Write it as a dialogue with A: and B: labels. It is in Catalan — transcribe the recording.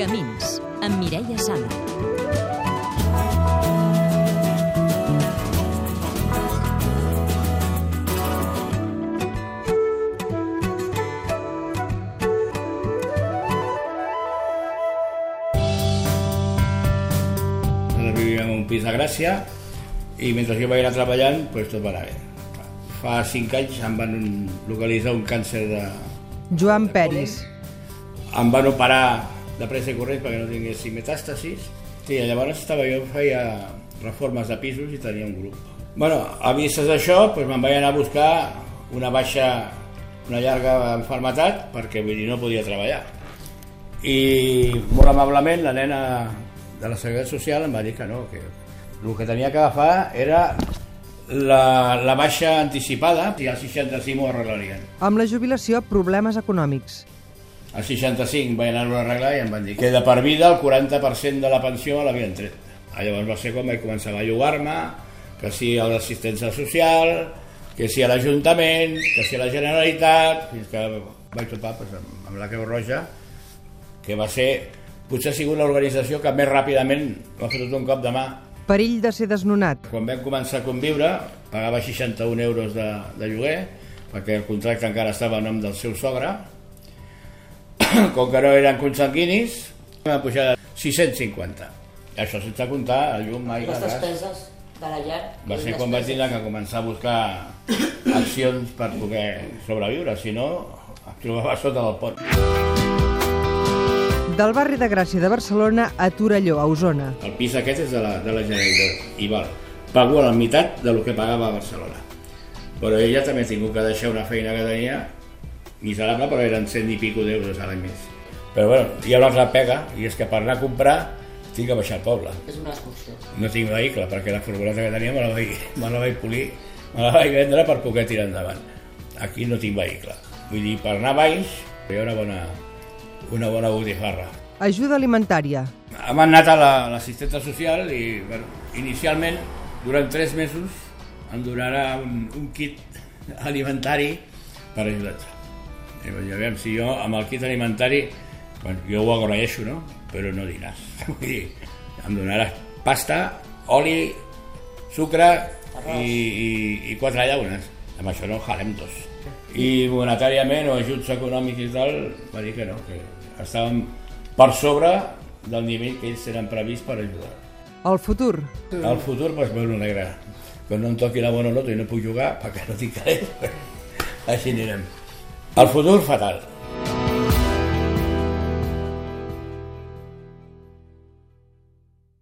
A: Camins, amb Mireia Sala.
B: Nosaltres vivíem en un pis de Gràcia i mentre jo vaig anar treballant pues, tot va anar bé. Fa cinc anys em van localitzar un càncer de...
C: Joan Peris.
B: Em van operar de pressa i corrents perquè no tinguessin metàstasis. Sí, llavors estava jo, feia reformes de pisos i tenia un grup. Bueno, a vistes d'això, pues, me'n vaig anar a buscar una baixa, una llarga enfermetat perquè vull dir, no podia treballar. I molt amablement la nena de la Seguretat Social em va dir que no, que el que tenia que agafar era la, la baixa anticipada i al 65 m'ho arreglarien.
C: Amb la jubilació, problemes econòmics.
B: Al 65 vaig anar-ho a arreglar i em van dir que de per vida el 40% de la pensió l'havien tret. Ah, Llavors va ser quan vaig començar a llogar-me, que si a l'assistència social, que si a l'Ajuntament, que si a la Generalitat, fins que vaig topar pues, amb, amb la Creu Roja, que va ser, potser ha sigut l'organització que més ràpidament m'ha fotut un cop de mà.
C: Perill de ser desnonat.
B: Quan vam començar a conviure, pagava 61 euros de, de lloguer, perquè el contracte encara estava a nom del seu sogre. Com que no eren consanguinis, vam pujar de 650. Això sense comptar el llum,
D: Les
B: aigua, gas.
D: despeses de la llar.
B: Va
D: les
B: ser quan vaig tindre que començar a buscar accions per poder sobreviure, si no em trobava sota del pont.
C: Del barri de Gràcia de Barcelona a Torelló, a Osona.
B: El pis aquest és de la, de la Generalitat i val, pago la meitat del que pagava a Barcelona. Però ella també ha tingut que deixar una feina que tenia miserable, però eren cent i pico d'euros a l'any més. Però bueno, hi ha una altra pega, i és que per anar a comprar tinc que baixar al poble.
D: És una excursió.
B: No tinc vehicle, perquè la furgoneta que tenia me la vaig, me la vaig polir, me la vaig vendre per poder tirar endavant. Aquí no tinc vehicle. Vull dir, per anar baix, hi ha una bona, una bona botifarra.
C: Ajuda alimentària.
B: Hem anat a la- l'assistenta social i, bueno, inicialment, durant tres mesos, em donarà un, un kit alimentari per ajudar-te. I vaig dir, aviam, si jo amb el kit alimentari, bueno, jo ho agraeixo, no? Però no dinars. Vull dir, em donaràs pasta, oli, sucre i, i, i quatre llaunes. Amb això no jalem dos. I monetàriament o ajuts econòmics i tal, va dir que no, que estàvem per sobre del nivell que ells tenen previst per ajudar.
C: El futur.
B: El futur, doncs, bueno, negre. Quan no em toqui la bona nota i no puc jugar, perquè no tinc calés, així anirem. El futur, fatal.